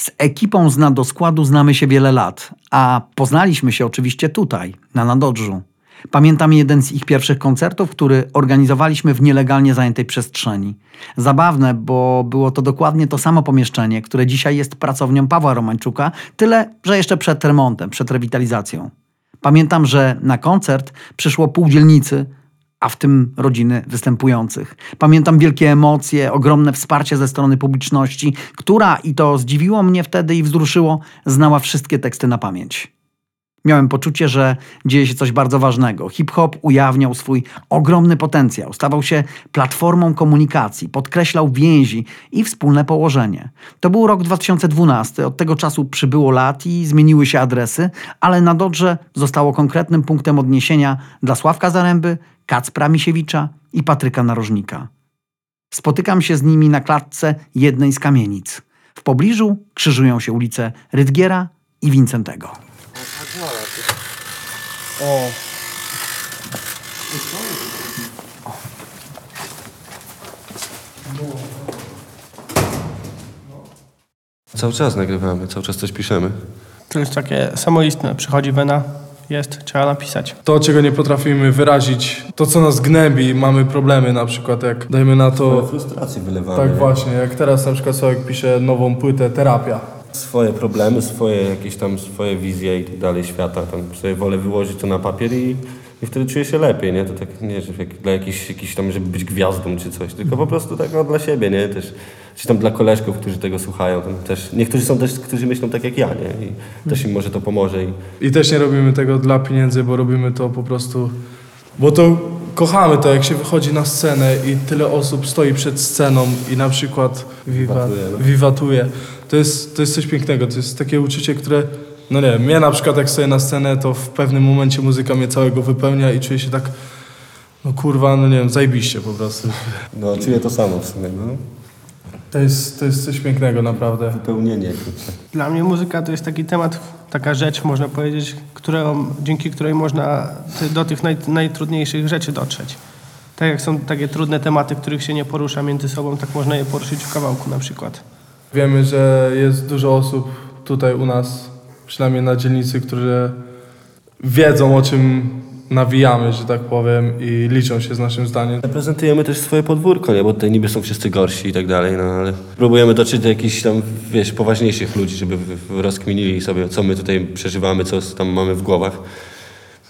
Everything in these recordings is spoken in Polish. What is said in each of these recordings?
Z ekipą z Nadoskładu znamy się wiele lat, a poznaliśmy się oczywiście tutaj, na Nadodrzu. Pamiętam jeden z ich pierwszych koncertów, który organizowaliśmy w nielegalnie zajętej przestrzeni. Zabawne, bo było to dokładnie to samo pomieszczenie, które dzisiaj jest pracownią Pawła Romańczuka, tyle, że jeszcze przed remontem, przed rewitalizacją. Pamiętam, że na koncert przyszło pół dzielnicy, a w tym rodziny występujących. Pamiętam wielkie emocje, ogromne wsparcie ze strony publiczności, która, i to zdziwiło mnie wtedy i wzruszyło, znała wszystkie teksty na pamięć. Miałem poczucie, że dzieje się coś bardzo ważnego. Hip-hop ujawniał swój ogromny potencjał, stawał się platformą komunikacji, podkreślał więzi i wspólne położenie. To był rok 2012, od tego czasu przybyło lat i zmieniły się adresy, ale na Dodrze zostało konkretnym punktem odniesienia dla Sławka Zaręby, Kacpra Misiewicza i Patryka Narożnika. Spotykam się z nimi na klatce jednej z kamienic. W pobliżu krzyżują się ulice Rydgiera i Wincentego. O, Cały czas nagrywamy, cały czas coś piszemy. to jest takie samoistne. Przychodzi wena, jest, trzeba napisać. To, czego nie potrafimy wyrazić, to, co nas gnębi, mamy problemy na przykład, jak dajmy na to... frustracje wylewamy. Tak nie? właśnie, jak teraz na przykład Sławek pisze nową płytę Terapia. Swoje problemy, swoje jakieś tam, swoje wizje i tak dalej świata. Tam sobie wolę wyłożyć to na papier i, i wtedy czuję się lepiej, nie? To tak nie, że jak, dla jakichś, jakiś tam, żeby być gwiazdą czy coś, tylko po prostu tak no, dla siebie, nie? Też, czy tam dla koleżków, którzy tego słuchają. Tam też, niektórzy są też, którzy myślą tak jak ja, nie? I też im może to pomoże i I też nie robimy tego dla pieniędzy, bo robimy to po prostu... Bo to kochamy to, jak się wychodzi na scenę i tyle osób stoi przed sceną i na przykład wiwa, Wiwatuje, no. wiwatuje. To jest, to jest coś pięknego, to jest takie uczucie, które... No nie wiem, mnie na przykład jak stoję na scenę, to w pewnym momencie muzyka mnie całego wypełnia i czuję się tak... No kurwa, no nie wiem, zajebiście po prostu. no, czuję to samo w sumie, no. To jest, to jest coś pięknego naprawdę. Wypełnienie, kurczę. Dla mnie muzyka to jest taki temat, taka rzecz, można powiedzieć, którą, dzięki której można do tych naj, najtrudniejszych rzeczy dotrzeć. Tak jak są takie trudne tematy, których się nie porusza między sobą, tak można je poruszyć w kawałku na przykład. Wiemy, że jest dużo osób tutaj u nas, przynajmniej na dzielnicy, które wiedzą o czym nawijamy, że tak powiem, i liczą się z naszym zdaniem. Reprezentujemy też swoje podwórko, nie? bo tutaj niby są wszyscy gorsi i tak dalej, no ale próbujemy dotrzeć do jakichś tam, wiesz, poważniejszych ludzi, żeby rozkminili sobie, co my tutaj przeżywamy, co tam mamy w głowach.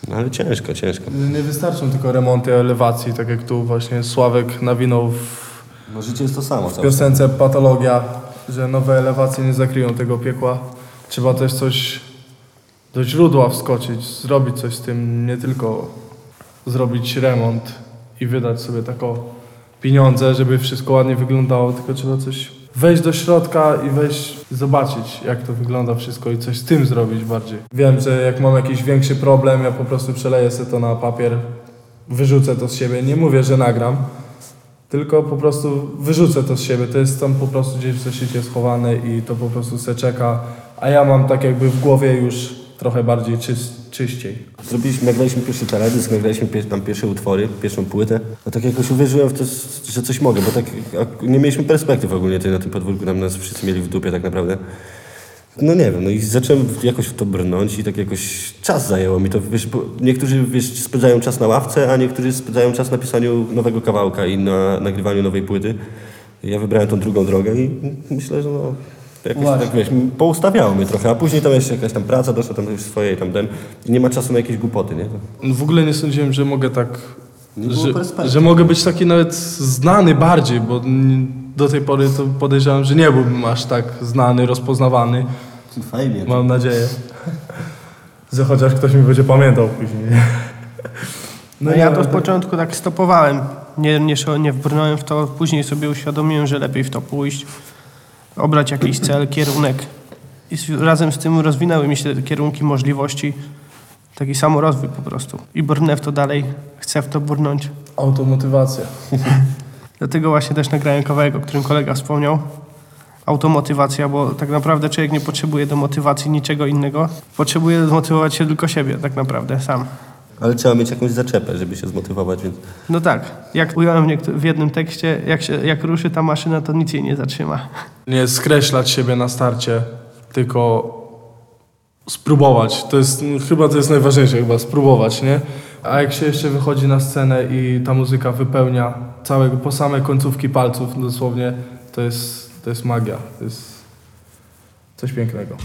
No ale ciężko, ciężko. Nie wystarczą tylko remonty elewacji, tak jak tu właśnie Sławek nawinął w No życie jest to samo. w piosence Patologia, że nowe elewacje nie zakryją tego piekła. Trzeba też coś do źródła wskoczyć, zrobić coś z tym, nie tylko zrobić remont i wydać sobie tako pieniądze, żeby wszystko ładnie wyglądało, tylko trzeba coś wejść do środka i wejść, zobaczyć jak to wygląda wszystko i coś z tym zrobić bardziej. Wiem, że jak mam jakiś większy problem, ja po prostu przeleję sobie to na papier, wyrzucę to z siebie. Nie mówię, że nagram, tylko po prostu wyrzucę to z siebie. To jest tam po prostu gdzieś w zeszycie schowane i to po prostu se czeka. A ja mam tak jakby w głowie już trochę bardziej czyś, czyściej. Zrobiliśmy, nagraliśmy pierwszy teledysk, nagraliśmy pier, tam pierwsze utwory, pierwszą płytę. No tak jakoś uwierzyłem w to, że coś mogę, bo tak ak- nie mieliśmy perspektyw ogólnie tutaj na tym podwórku, tam nas wszyscy mieli w dupie tak naprawdę. No nie wiem, no i zacząłem jakoś w to brnąć i tak jakoś czas zajęło mi to, wiesz, bo niektórzy, wiesz, spędzają czas na ławce, a niektórzy spędzają czas na pisaniu nowego kawałka i na nagrywaniu nowej płyty. Ja wybrałem tą drugą drogę i myślę, że no, jakoś Właśnie. tak, wiesz, poustawiało mnie trochę, a później tam jeszcze jakaś tam praca doszła, tam już swoje tam ten i nie ma czasu na jakieś głupoty, nie? W ogóle nie sądziłem, że mogę tak. Że, że mogę być taki nawet znany bardziej, bo do tej pory to podejrzewam, że nie byłbym aż tak znany, rozpoznawany. Fajnie. Mam nadzieję. Że chociaż ktoś mi będzie pamiętał później. No ja to z początku tak stopowałem. Nie, nie, nie wbrnąłem w to, później sobie uświadomiłem, że lepiej w to pójść, obrać jakiś cel, kierunek. I razem z tym rozwinęły mi się te kierunki możliwości. Taki samorozwój po prostu. I brnę w to dalej, chcę w to brnąć. Automotywacja. Dlatego właśnie też nagrałem kawałek, o którym kolega wspomniał. Automotywacja, bo tak naprawdę człowiek nie potrzebuje do motywacji niczego innego. Potrzebuje zmotywować się tylko siebie, tak naprawdę, sam. Ale trzeba mieć jakąś zaczepę, żeby się zmotywować, więc No tak, jak ująłem w, jednym tekście, jak, się, jak ruszy ta maszyna, to nic jej nie zatrzyma. Nie skreślać siebie na starcie, tylko spróbować. To jest, chyba to jest najważniejsze, chyba spróbować, nie? A jak się jeszcze wychodzi na scenę i ta muzyka wypełnia całego, po same końcówki palców dosłownie, to jest, to jest magia. To jest coś pięknego.